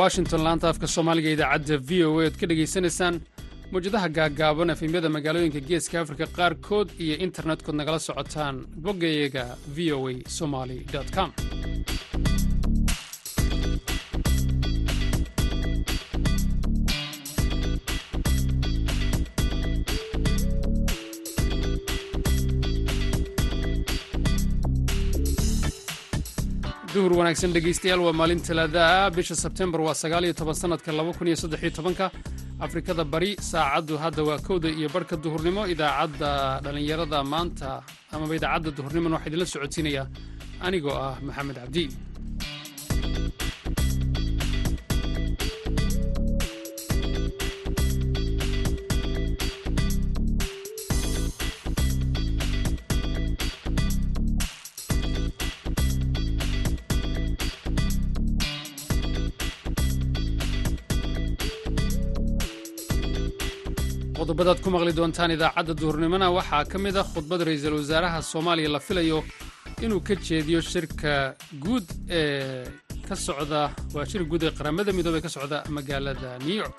washington laanta afka soomaaliga idaacadda v o a oad ka dhegaysanaysaan mawjadaha gaaggaaban efemyada magaalooyinka geeska afrika qaarkood iyo internetkood nagala socotaan boggayaga v o a somali com duhur wanaagsan dhegaystayaal waa maalin talaada. Ah bisha sebtembar waa kun iyo afrikada bari saacaddu hadda waa kowda iyo barhka duhurnimo. Idaacadda dhallinyarada maanta amaba idaacadda duhurnimona waxaa idinla socodsiinaya. Anigoo ah maxamed cabdi qodobadaad ku maqli doontaan idaacadda duhurnimona waxaa ka mid ah khudbad ra'iisul wasaaraha soomaaliya la filayo inuu ka jeediyo shirka guud ee ka socda waa shir guud ee qaramada midoobey ka socda magaalada new york.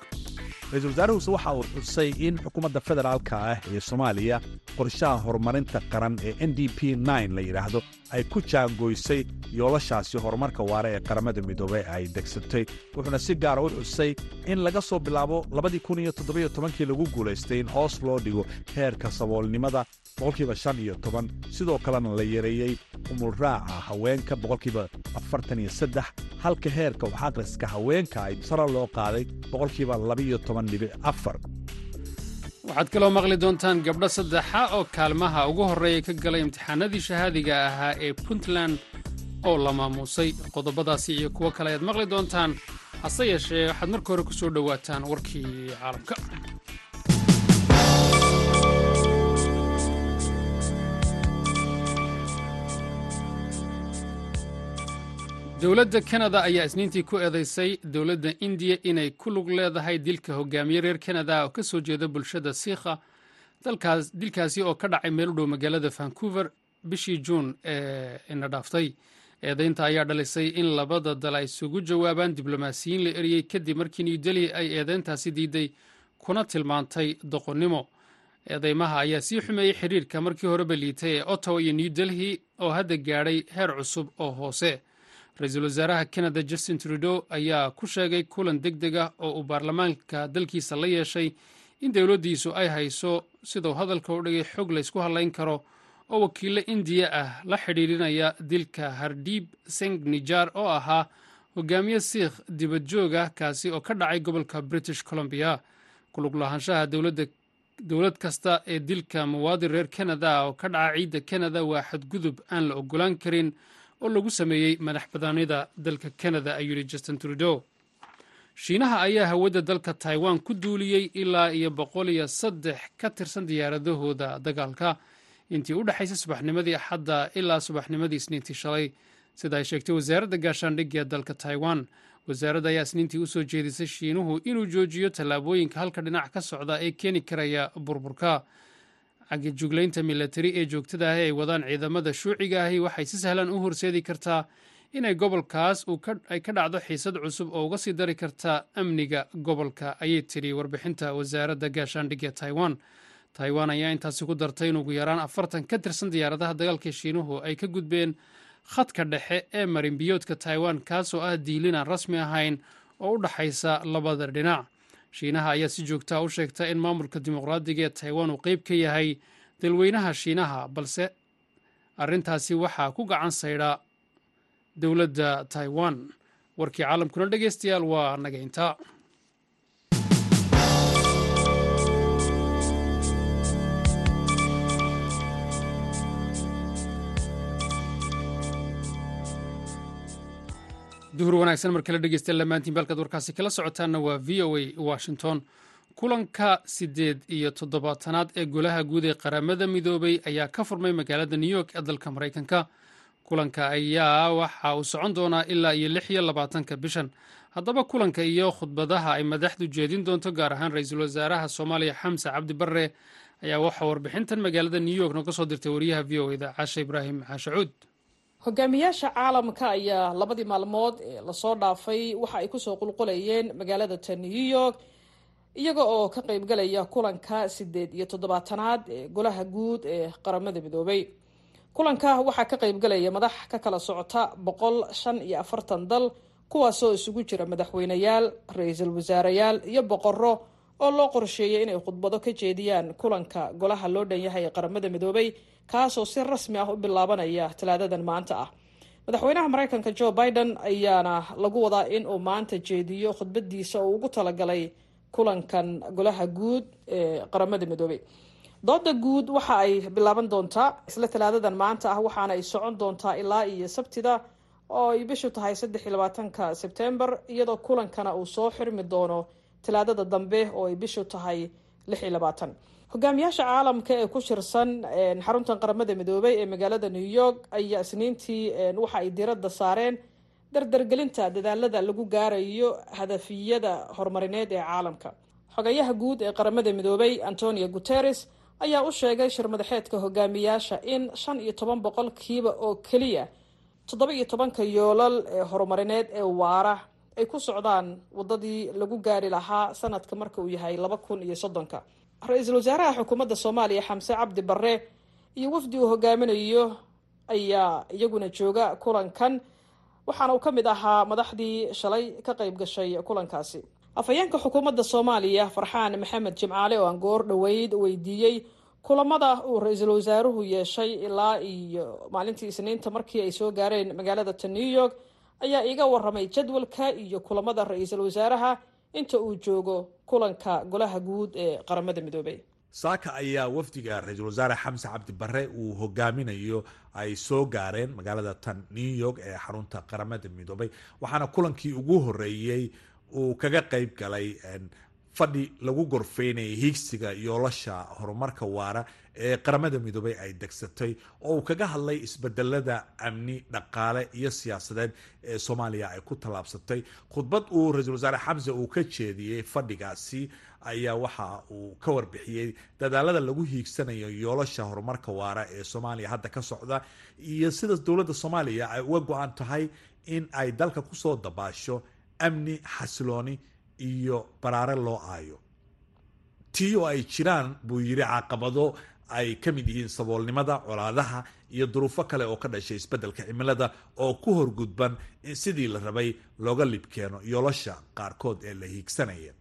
Ra'iisul wasaaruhuuse waxa uu xusay in xukuumadda federaalka ah ee soomaaliya qorshaha horumarinta qaran ee n d p la yidhaahdo ay ku jaangoysay yoolashaasi horumarka waare ee qaramada midoobey ay degsatay. Wuxuuna si gaara u xusay in laga soo bilaabo labadii kun iyo toddobiyo tobankii lagu guulaystay in hoos loo dhigo heerka saboolnimada boqolkiiba shan iyo toban. Sidoo kalena la yareeyey umulraaca haweenka boqolkiiba afartan iyo saddex. Halka heerka waxaaqriska haweenka ay saro loo qaaday boqolkiiba labiyo toban dhibic afar waxaad kaloo maqli doontaan gabdho saddexa oo kaalmaha ugu horreeya ka galay imtixaanadii shahaadiga ahaa ee puntland oo la maamuusay. Qodobadaasi iyo kuwo kale ayaad maqli doontaan hase yeeshee waxaad marka hore ku soo dhowaataan warkii caalamka dowladda kanada ayaa isniintii ku eedaysay dowladda indiya inay ku lug leedahay dilka hogaamiye reer kanada oo ka soo jeeda bulshada siikha. Dilkaasi oo ka dhacay meel u dhow magaalada vancouver bishii juun ee ina dhaaftay. Eedaynta ayaa dhalisay in labada dal ay isugu jawaabaan diblomaasiyiin la eriyey kadib markii new delhi ay eedayntaasi diiday kuna tilmaantay doqonnimo. Eedeymaha ayaa sii xumeeyey xiriirka markii horeba liitay ee ottawa iyo new delhi oo hadda gaadhay heer cusub oo hoose ra'iisul wasaaraha kanada justin trudeau ayaa ku sheegay kulan deg deg ah oo uu baarlamaanka dalkiisa la yeeshay in dowladdiisu ay hayso siduu hadalka u dhigay xog laysku hadlayn karo oo wakiilo indiya ah la xidhiidhinaya dilka hardhiib seng nijar oo ahaa hogaamiye siikh dibad joog ah kaasi oo ka dhacay gobolka british columbia. Kulug lahaanshaha dowlad kasta ee dilka muwaadin reer kanada oo ka dhaca ciidda kanada waa xadgudub aan la ogolaan karin oo lagu sameeyey madax badaanida dalka kanada ayuu yihi justin trudeau. Shiinaha ayaa hawadda dalka taiwan ku duuliyey ilaa iyo boqol iyo saddex ka tirsan diyaaradahooda dagaalka. Intii u dhexaysay subaxnimadii axadda ilaa subaxnimadii isniintii shalay sida ay sheegtay wasaaradda gaashaandhigga dalka taiwan. Wasaaradda ayaa isniintii u soo jeedisay shiinuhu inuu joojiyo tallaabooyinka halka dhinac ka socda ee keeni karaya burburka cagajuglaynta milatari ee joogtada ahi ay wadaan ciidamada shuuciga ahi waxay si sahlan u horseedi kartaa inay gobolkaas ay ka dhacdo xiisad cusub oo uga sii dari karta amniga gobolka ayay tidhi warbixinta wasaaradda gaashaandhigga taiwan. Taiwan ayaa intaasi ku dartay in ugu yaraan afartan ka tirsan diyaaradaha dagaalka shiinuhu ay ka gudbeen khadka dhexe ee marinbiyoodka taiwan kaasoo ah diilin aan rasmi ahayn oo u dhaxaysa labada dhinac shiinaha ayaa si joogtaa u sheegta in maamulka dimuqraadiga ee taiwan uu qeyb ka yahay dalweynaha shiinaha balse arrintaasi waxaa ku gacan saydha dowladda taiwan. Warkii caalamkuna dhegeystayaal waa naga intaa duhur wanaagsan mar kale dhegeysta lamaantiin balkaad warkaasi kala socotaanna waa v o a washington. Kulanka siddeed iyo toddobaatanaad ee golaha guud ee qaramada midoobay ayaa ka furmay magaalada new york ee dalka maraykanka. Kulanka ayaa waxa uu socon doonaa ilaa iyo lix iyo labaatanka bishan. Haddaba kulanka iyo khudbadaha ay madaxdu jeedin doonto gaar ahaan ra'iisul wasaaraha soomaaliya xamse cabdi barre ayaa waxaa warbixintan magaalada new york nooga soo dirtay wariyaha v o eda caashe ibraahim caashacuud hogaamiyaasha caalamka ayaa labadii maalmood ee la soo dhaafay waxa ay ku soo qulqulayeen magaalada ta new york iyaga oo ka qeybgalaya kulanka sideed iyo toddobaatanaad ee golaha guud ee qaramada midoobay. Kulanka waxaa ka qeybgalaya madax ka kala socota boqol shan iyo afartan dal kuwaasoo isugu jira madaxweyneyaal ra'iisul wasaareyaal iyo boqoro oo loo qorsheeyay inay khudbado ka jeediyaan kulanka golaha loo dhan yahay ee qaramada midoobay kaasoo si rasmi ah u bilaabanaya talaadadan maanta ah. Madaxweynaha mareykanka joe biden ayaana lagu wadaa in uu maanta jeediyo khudbadiisa oo ugu talagalay kulankan golaha guud ee qaramada midoobay. Dooda guud waxa ay bilaaban doontaa isla talaadadan maanta ah waxaana ay socon doontaa ilaa iyo sabtida oo ay bishu tahay saddex iyo labaatanka sebtembar iyadoo kulankana uu soo xirmi doono talaadada dambe oo ay bishu tahay lix iyo labaatan. Hogaamiyaasha caalamka ee ku shirsan xaruntan qaramada midoobay ee magaalada new york ayaa isniintii waxa ay diradda saareen dardargelinta dadaalada lagu gaarayo hadafiyada horumarineed ee caalamka. Xogayaha guud ee qaramada midoobay antonio guteres ayaa u sheegay shirmadaxeedka hogaamiyaasha in shan iyo toban boqolkiiba oo keliya toddoba iyo tobanka yoolal ee horumarineed ee waara ay ku socdaan wadadii lagu gaari lahaa sanadka marka uu yahay laba kun iyo soddonka. Ra'iisul wasaaraha xukuumadda soomaaliya xamse cabdi barre iyo wafdi uu hogaaminayo ayaa iyaguna jooga kulankan. Waxaana uu ka mid ahaa madaxdii shalay ka qayb gashay kulankaasi. Afhayeenka xukuumadda soomaaliya farxaan maxamed jimcaale oo aan goor dhoweyd weydiiyey kulamada uu ra'iisul wasaaruhu yeeshay ilaa iyo maalintii isniinta markii ay soo gaareen magaalada ta new york ayaa iiga waramay jadwalka iyo kulamada ra'iisul wasaaraha inta uu joogo kulanka golaha guud ee qaramada midoobey saaka ayaa wafdiga ra'iisul wasaare xamse cabdi barre uu hogaaminayo ay soo gaareen magaalada tan new york ee xarunta qaramada midoobay waxaana kulankii ugu horeeyey uu kaga qeyb galay fadhi lagu gorfeynayay hiigsiga yoolasha horumarka waara ee qaramada midoobay ay degsatay oo uu kaga hadlay isbedelada amni dhaqaale iyo siyaasadeed ee soomaaliya ay ku tallaabsatay. Khudbad uu ra'iisul wasaare xamse uu ka jeediyey fadhigaasi ayaa waxa uu ka warbixiyey dadaalada lagu hiigsanayo yoolasha horumarka waara ee soomaaliya hadda ka socda iyo sida dowladda soomaaliya ay uga go-an tahay in ay dalka ku soo dabaasho amni xasilooni iyo baraare loo aayo. Tii oo ay jiraan buu yidhi caqabado ay ka mid yihiin saboolnimada colaadaha iyo duruufo kale oo ka dhashay isbeddelka cimilada oo ku horgudban in sidii la rabay looga libkeeno yoolasha qaarkood ee la hiigsanaya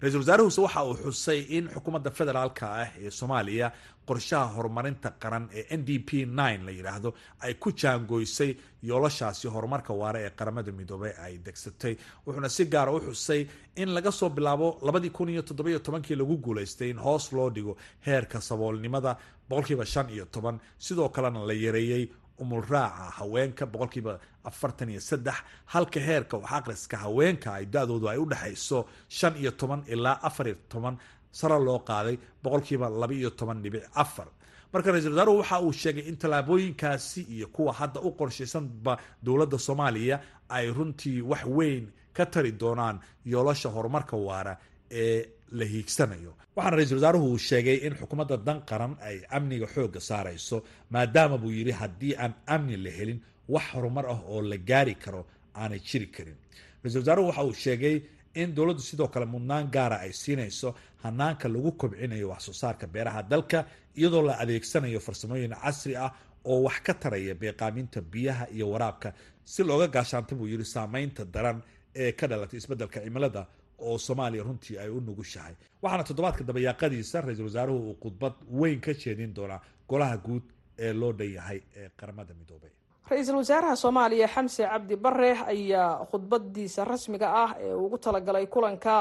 ra'iisul wasaaruhuse waxa uu xusay in xukuumadda federaalka ah ee soomaaliya qorshaha horumarinta qaran ee n d p nine la yidhaahdo ay ku jaangoysay yoolashaasi horumarka waare ee qaramada midoobey ay degsatay. Wuxuuna si gaara u xusay in laga soo bilaabo labadii kun iyo toddobiyo tobankii lagu guulaystay in hoos loo dhigo heerka saboolnimada boqolkiiba shan iyo toban. Sidoo kalena la yareeyey umulraaca haweenka boqolkiiba afartan iyo saddex halka heerka wax aqriska haweenka ay da-doodu ay u dhexayso shan iyo toban ilaa afar iyo toban sare loo qaaday boqolkiiba laba iyo toban dhibic afar. Marka ra'isul wasaaruhu waxa uu sheegay in tallaabooyinkaasi iyo kuwa hadda u qorshaysanba dowladda soomaaliya ay runtii wax weyn ka tari doonaan yoolasha horumarka waara ee la hiigsanayo. Waxaana ra'iisul wasaaruhu uu sheegay in xukuumadda dan qaran ay amniga xoogga saarayso maadaama buu yidhi haddii aan amni la helin wax horumar ah oo la gaari karo aanay jiri karin. Ra'isul wasaaruhu waxa uu sheegay in dowladdu sidoo kale mudnaan gaara ay siinayso hanaanka lagu kobcinayo wax soo saarka beeraha dalka iyadoo la adeegsanayo farsamooyin casri ah oo wax ka taraya beeqaaminta biyaha iyo waraabka. Si looga gaashaanta buu yidhi saameynta daran ee ka dhalatay isbeddelka cimilada oo soomaaliya runtii ay u nugushahay. Waxaana toddobaadka dabayaaqadiisa ra'iisul wasaaruhu uu khudbad weyn ka jeedin doonaa golaha guud ee loo dhan yahay ee qaramada midoobay. Ra'iisul wasaaraha soomaaliya xamse cabdi bare ayaa khudbadiisa rasmiga ah ee ugu talagalay kulanka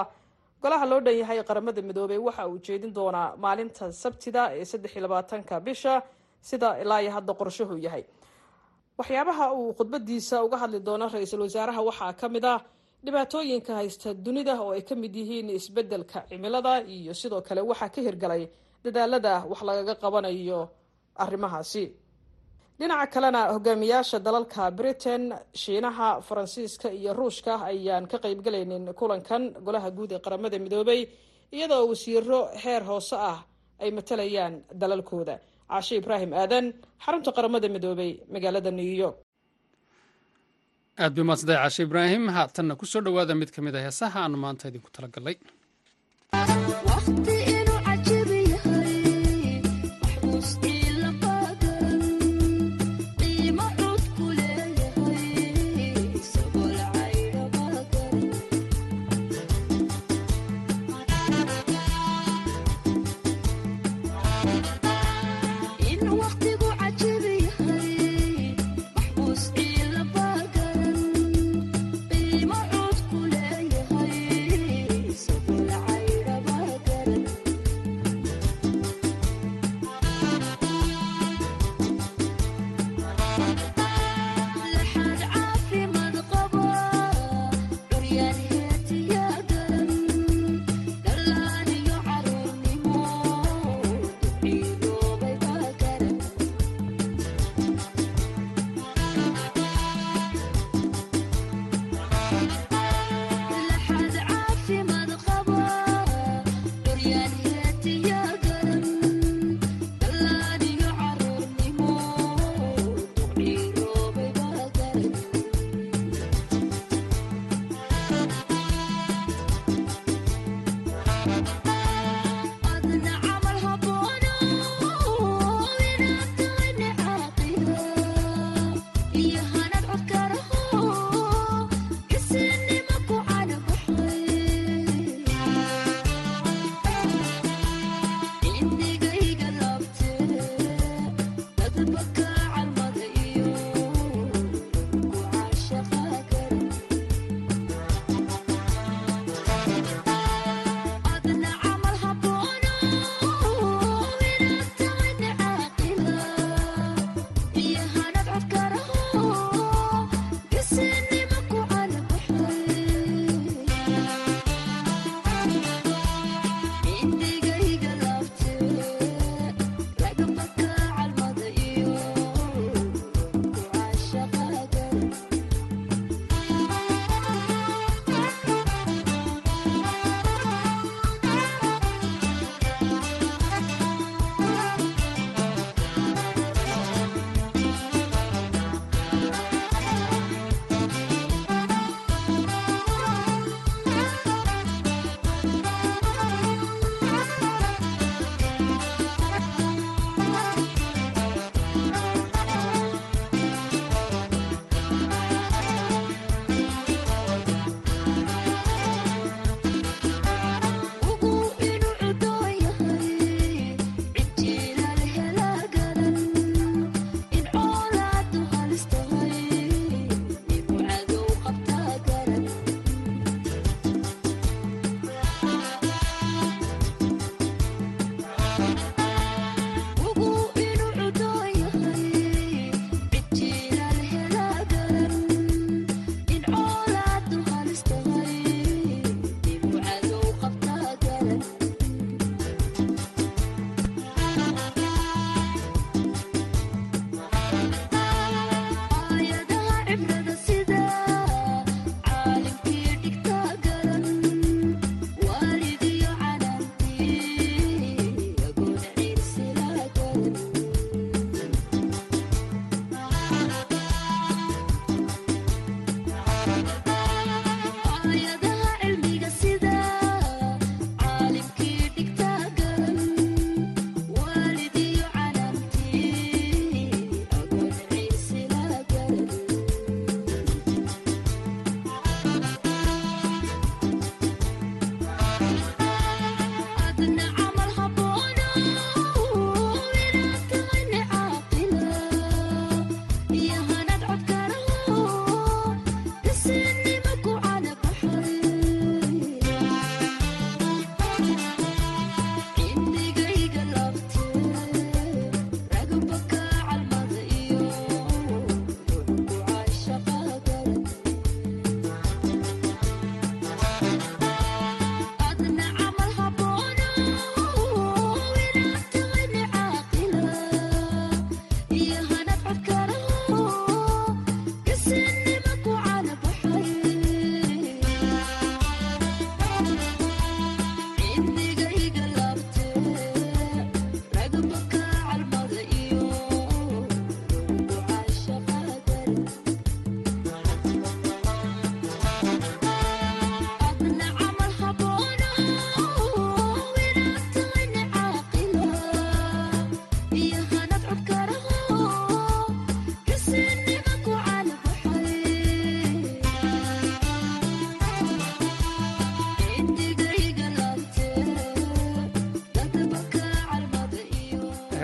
golaha loo dhan yahay qaramada midoobey waxa uu jeedin doonaa maalinta sabtida ee saddex iyo labaatanka bisha sida ilaa iyo hadda qorshuhu yahay. Waxyaabaha uu khudbadiisa uga hadli doono ra'iisul wasaaraha waxaa ka mid ah dhibaatooyinka haysta dunida oo ay ka mid yihiin isbeddelka cimilada iyo sidoo kale waxaa ka hirgalay dadaalada wax lagaga qabanayo arrimahaasi. Dhinaca kalena hogaamiyaasha dalalka britain shiinaha faransiiska iyo ruushka ayaan ka qeybgalaynin kulankan golaha guud ee qaramada midoobay iyadoo wasiiro heer hoose ah ay matalayaan dalalkooda. Caashe ibraahim aadan xarunta qaramada midoobay magaalada new york aad bay maadsantahay caashe ibraahim. Haatanna ku soo dhowaada mid ka mid a heesaha aanu maanta idinku talagalay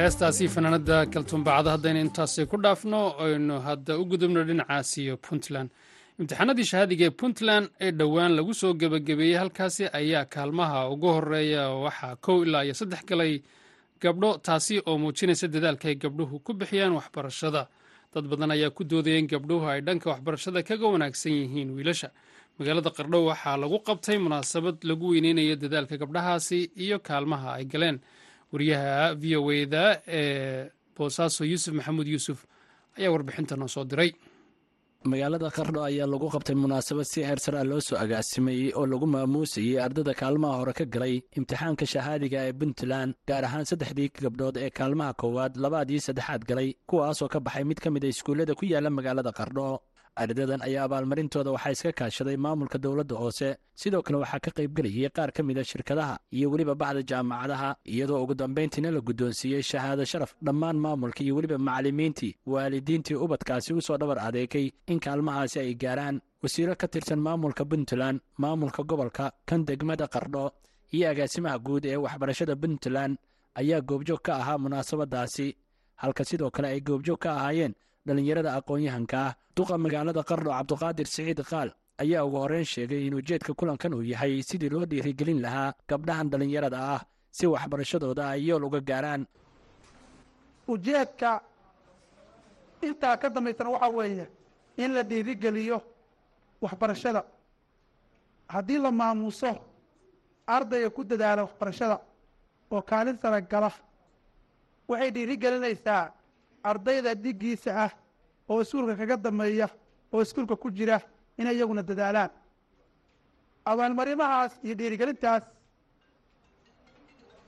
heestaasi fanaanada kaltuunbacda haddaynu intaasi ku dhaafno aynu hadda u gudubno dhinacaasiyo puntland. Imtixaanadii shahaadiga ee puntland ee dhowaan lagu soo gebagabeeyey halkaasi ayaa kaalmaha ugu horreeya waxaa kow ilaa iyo saddex galay gabdho taasi oo muujinaysa dadaalka ay gabdhuhu ku bixiyaan waxbarashada. Dad badan ayaa ku doodaya in gabdhuhu ay dhanka waxbarashada kaga wanaagsan yihiin wiilasha. Magaalada qardho waxaa lagu qabtay munaasabad lagu weyneynayo dadaalka gabdhahaasi iyo kaalmaha ay galeen wariyaha v o eda ee boosaaso yuusuf maxamuud yuusuf ayaa warbixinta noo soo diray. Magaalada qardho ayaa lagu qabtay munaasabad si heer sare ah loo soo agaasimayey oo lagu maamuusayey ardada kaalmaha hore ka galay imtixaanka shahaadiga ee puntland gaar ahaan saddexdii gabdhood ee kaalmaha koowaad labaad iyo saddexaad galay kuwaasoo ka baxay mid ka mid a iskuullada ku yaalla magaalada qardho ardadan ayaa abaalmarintooda waxaa iska kaashaday maamulka dowladda hoose. Sidoo kale waxaa ka qaybgelayay qaar ka mid a shirkadaha iyo weliba bacda jaamacadaha iyadoo ugu dambayntiina la guddoonsiiyey shahaado sharaf dhammaan maamulka iyo weliba macallimiintii waalidiintii ubadkaasi u soo dhabar adeegay in kaalmahaasi ay gaaraan. Wasiiro ka tirsan maamulka puntland maamulka gobolka kan degmada qardho iyo agaasimaha guud ee waxbarashada puntland ayaa goobjoog ka ahaa munaasabadaasi halka sidoo kale ay goobjoog ka ahaayeen dhallinyarada aqoon-yahanka ah. Duqa magaalada qardho cabduqaadir siciid qaal ayaa ugu horreyn sheegay in ujeedka kulankan uu yahay sidii loo dhiirigelin lahaa gabdhahan dhallinyarada ah si waxbarashadooda ay yool uga gaaraan. Ujeedka intaa ka dambaysana waxaa weeye in la dhiirigeliyo waxbarashada. Haddii la maamuuso ardayga ku dadaala waxbarashada oo kaalin sara gala. Waxay dhiirigelinaysaa ardayda dhiggiisa ah oo iskuulka kaga dambeeya oo iskuulka ku jira inay iyaguna dadaalaan. Abaalmarimahaas iyo dhiirigelintaas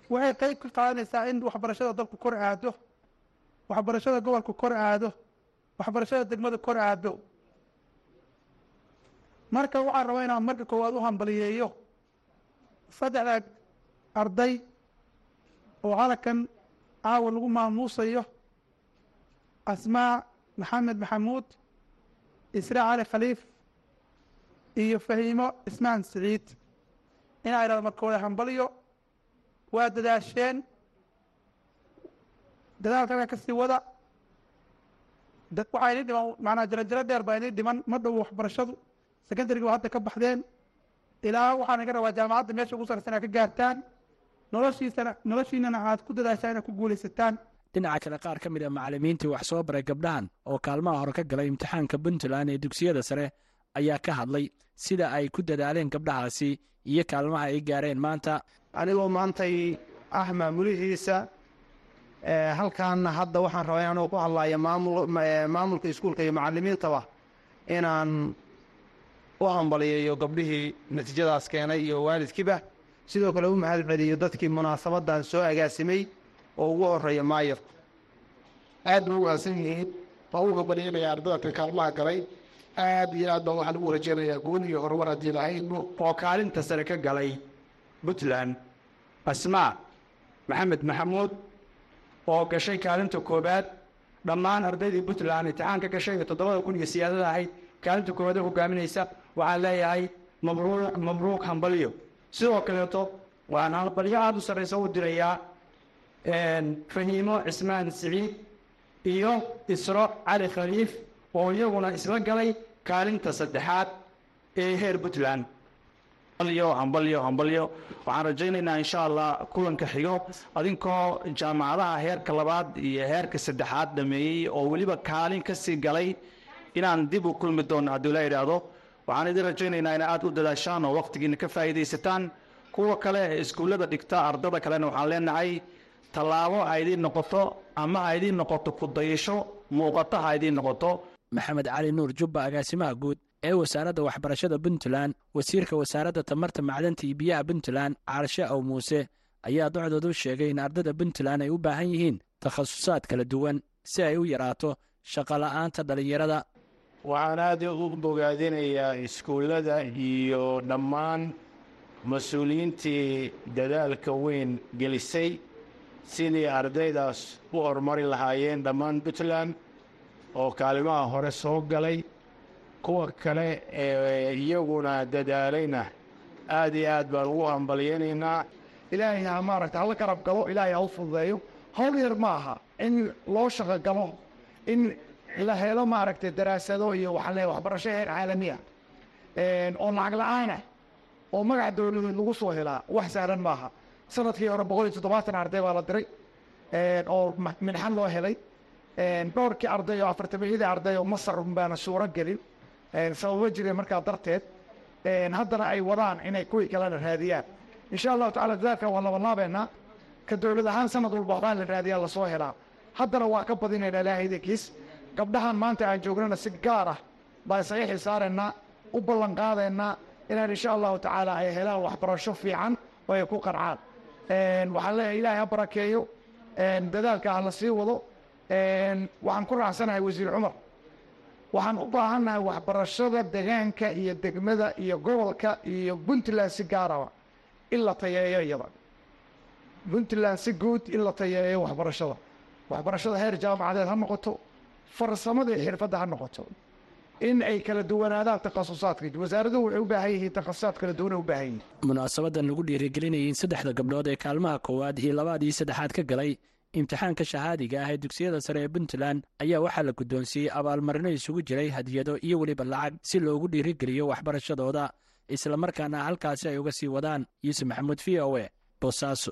waxay qayb ka qaadanaysaa in waxbarashada dalku kor aado waxbarashada gobolku kor aado waxbarashada degmada kor aado. Marka waxaan rabaa inaan marka koowaad u hambaliyeeyo saddexda arday oo halkan caawa lagu maamuusayo asmaa maxamed maxamuud israa cali khaliif iyo fahiimo ismaan siciid inaa idhahdo markooda hambaliyo waa dadaasheen. Dadaalka halkaa ka sii wada. Waxaa ini dhiman maanaa jarajaro dheer baa ini dhiman. Ma dhow waxbarashadu. Secondaryga waa hadda ka baxdeen. Ilaa waxaan iga rabaa jaamacadda meesha ugu sarraysan aad ka gaartaan. Noloshiisana noloshiinana aad ku dadaashaan inaad ku guulaysataan dhinaca kale qaar ka mid a macallimiintii wax soo baray gabdhahan oo kaalmaha hore ka galay imtixaanka puntland ee dugsiyada sare ayaa ka hadlay sida ay ku dadaaleen gabdhahaasi iyo kaalmaha ay gaareen maanta. Anigoo maantay ah maamulihiisa halkaana hadda waxaan rabaa inaan ku hadlaya maamulka iskuulka iyo macallimiintaba inaan u hambaliyeeyo gabdhihii natiijadaas keenay iyo waalidkiiba. Sidoo kale u mahad celiyo dadkii munaasabadan soo agaasimay oo ugu horreeya maayarku aad ba u wanaagsan yihiin waa u hambalyeynaya ardada kaalmaha galay. Aad iyo aad baan waxaan ugu rajeynayaa guul iyo horumar haddii lahayno oo kaalinta sare ka galay puntland. Asmaa maxamed maxamuud oo gashay kaalinta koowaad. Dhammaan ardaydii puntland imtixaanka gashay ee toddobada kun iyo siyaadada ahayd. Kaalinta koowaad ee hogaaminaysa waxaan leeyahay mabruuc mabruuq hambalyo. Sidoo kaleeto waan hambalyo aada u sarraysa u dirayaa fahiimo cismaan siciid iyo isro cali khaliif oo iyaguna isla galay kaalinta saddexaad ee heer puntland. Hambalyo hambalyo hambalyo. Waxaan rajaynaynaa insha allah kulanka xigo. Adinkoo jaamacadaha heerka labaad iyo heerka saddexaad dhameeyey oo weliba kaalin ka sii galay inaan dib u kulmi doono haddii la idhaahdo waxaan idin rajaynaynaa in aad u dadaashaan oo wakhtigiina ka faa'iidaysataan. Kuwa kale iskuullada dhigta ardada kalena waxaan leenahay tallaabo ha idiin noqoto ama ha idiin noqoto kudayasho muuqato ha idiin noqoto. Maxamed cali nuur jubba agaasimaha guud ee wasaaradda waxbarashada puntland wasiirka wasaaradda tamarta macdanta iyo biyaha puntland caarshe aw muuse ayaa docdoodu sheegay in ardada puntland ay u baahan yihiin takhasusaad kala duwan si ay u yaraato shaqola'aanta dhallinyarada. Waxaan aad u bogaadinayaa iskuullada iyo dhammaan mas'uuliyiintii dadaalka weyn gelisay sidii ardaydaas u horumari lahaayeen dhammaan puntland oo kaalimaha hore soo galay kuwa kale ee iyaguna dadaalayna. Aad iyo aad baan ugu hambalyaynaynaa. Ilaahay ha maaragta hala karab galo ilaahay ha u fududeeyo. Hawl yar ma aha in loo shaqo galo in la helo maaragtay daraasado iyo waxaa leeyahay waxbarasho heer caalami ah oo lacag la'aan ah oo magaca dowladeed lagu soo helaa wax sahlan maaha sannadkii hore boqol iyo toddobaatan arday baa la diray oo minxan loo helay. Dhowrkii arday oo afartamiyadii arday oo masar baana suuro gelin. Sababo jireen markaa darteed haddana ay wadaan inay kuwii kalena raadiyaan. Insha allahu tacala dadaalka waa labanlaabeynaa ka dowlad ahaan sanad walba waxbaa la raadiyaa la soo helaa. Haddana waa ka badinaynaa ilaahay idankiis gabdhahan maanta aan joognana si gaar ah baan saxiixii saaraynaa u ballan inaan insha allahu tacaala ay helaan waxbarasho fiican oo ay ku qarcaan waxaan leeyahay ilaahay ha barakeeyo. Dadaalka la sii wado. Waxaan ku raacsanahay wasiir cumar. Waxaan u baahannahay waxbarashada degaanka iyo degmada iyo gobolka iyo puntland si gaaraba in la tayeeyo iyada. Puntland si guud in la tayeeyo waxbarashada. Waxbarashada heer jaamacadeed ha noqoto. Farsamada iyo xirfadda ha noqoto in ay kala duwanaadaan takhasusaadka wasaaraduhu waxay u baahan yihiin takhasusaad kala duwan u baahan yihiin. Munaasabadan lagu dhiirigelinayay in saddexda gabdhood ee kaalmaha koowaad iyo labaad iyo saddexaad ka galay. Imtixaanka shahaadiga ah ee dugsiyada sare ee puntland ayaa waxaa la guddoonsiiyey abaalmarino isugu jiray hadiyado iyo weliba lacag si loogu dhiirigeliyo waxbarashadooda. Islamarkaana halkaasi ay uga sii wadaan yuusuf maxamuud v o e boosaaso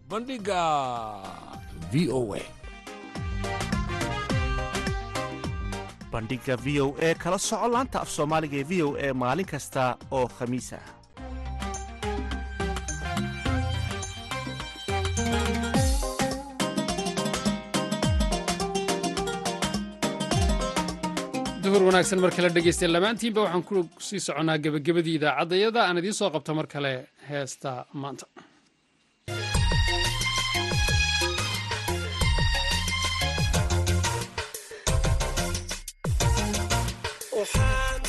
bandhigga v o e bandhigga v o e kala soco laanta af soomaaliga ee v o e maalin kasta oo khamiis ah duhur wanaagsan mar kale dhegaystay lamaantiinba waxaan ku sii soconnaa gebagabadii idaacaddayada aan idiin soo qabto mar kale heesta maanta Yes.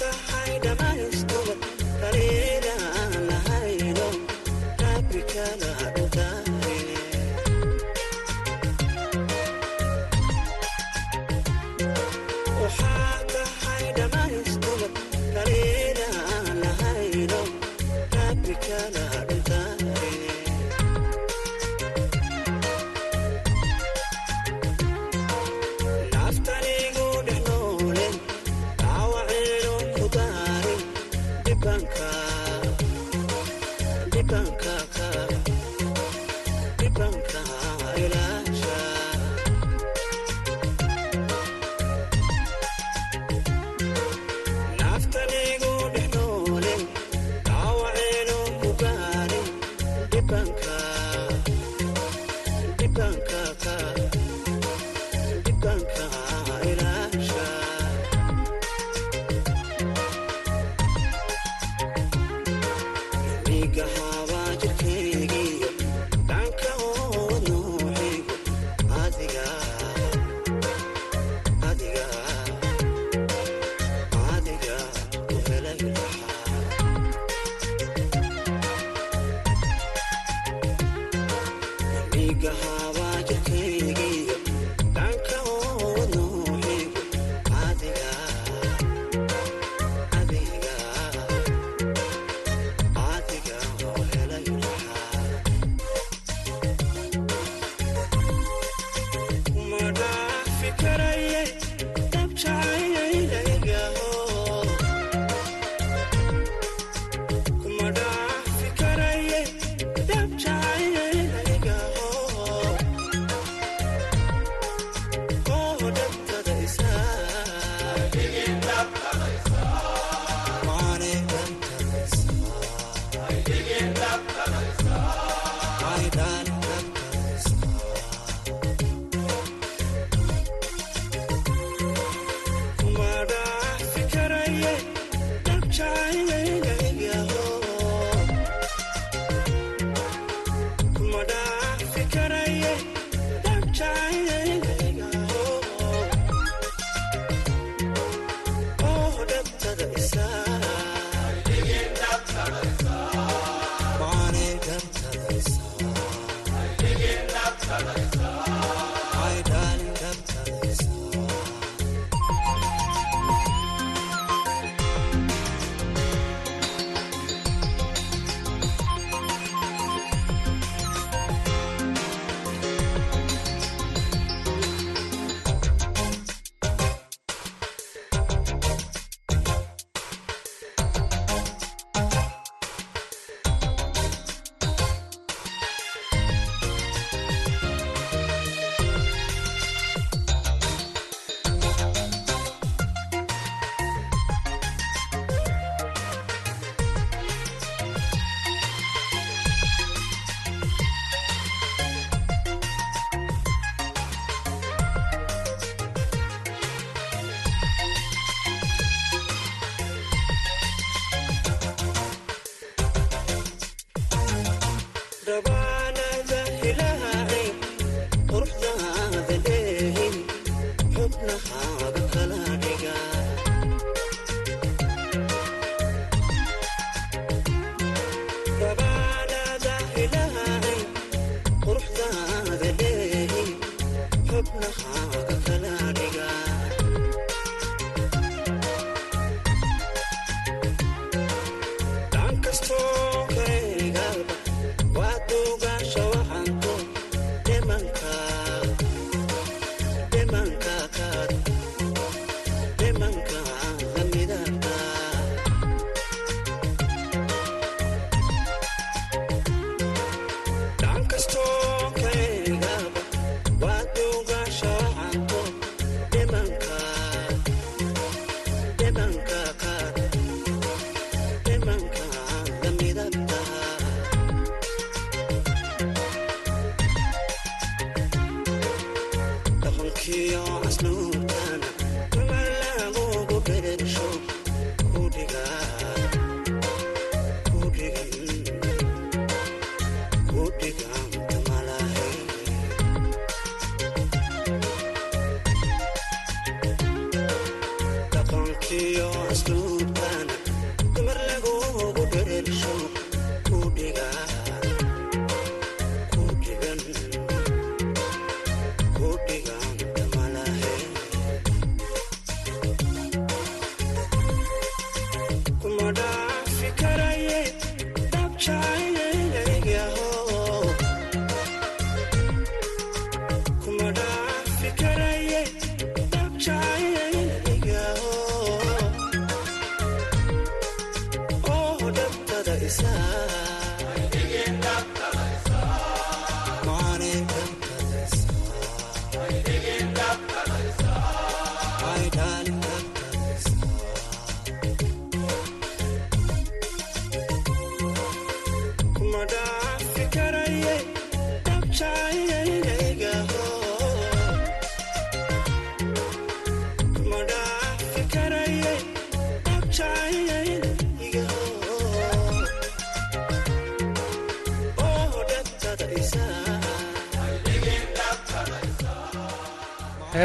كي يوم اسلوب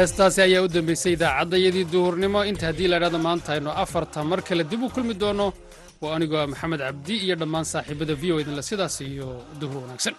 heestaasi ayaa u dambaysay idaacaddayadii duhurnimo. Inta haddii laydhahdo maanta aynu afarta mar kale dib u kulmi doono. Waa anigoo maxamed cabdi iyo dhammaan saaxiibada v o idinle sidaas iyo duhur wanaagsan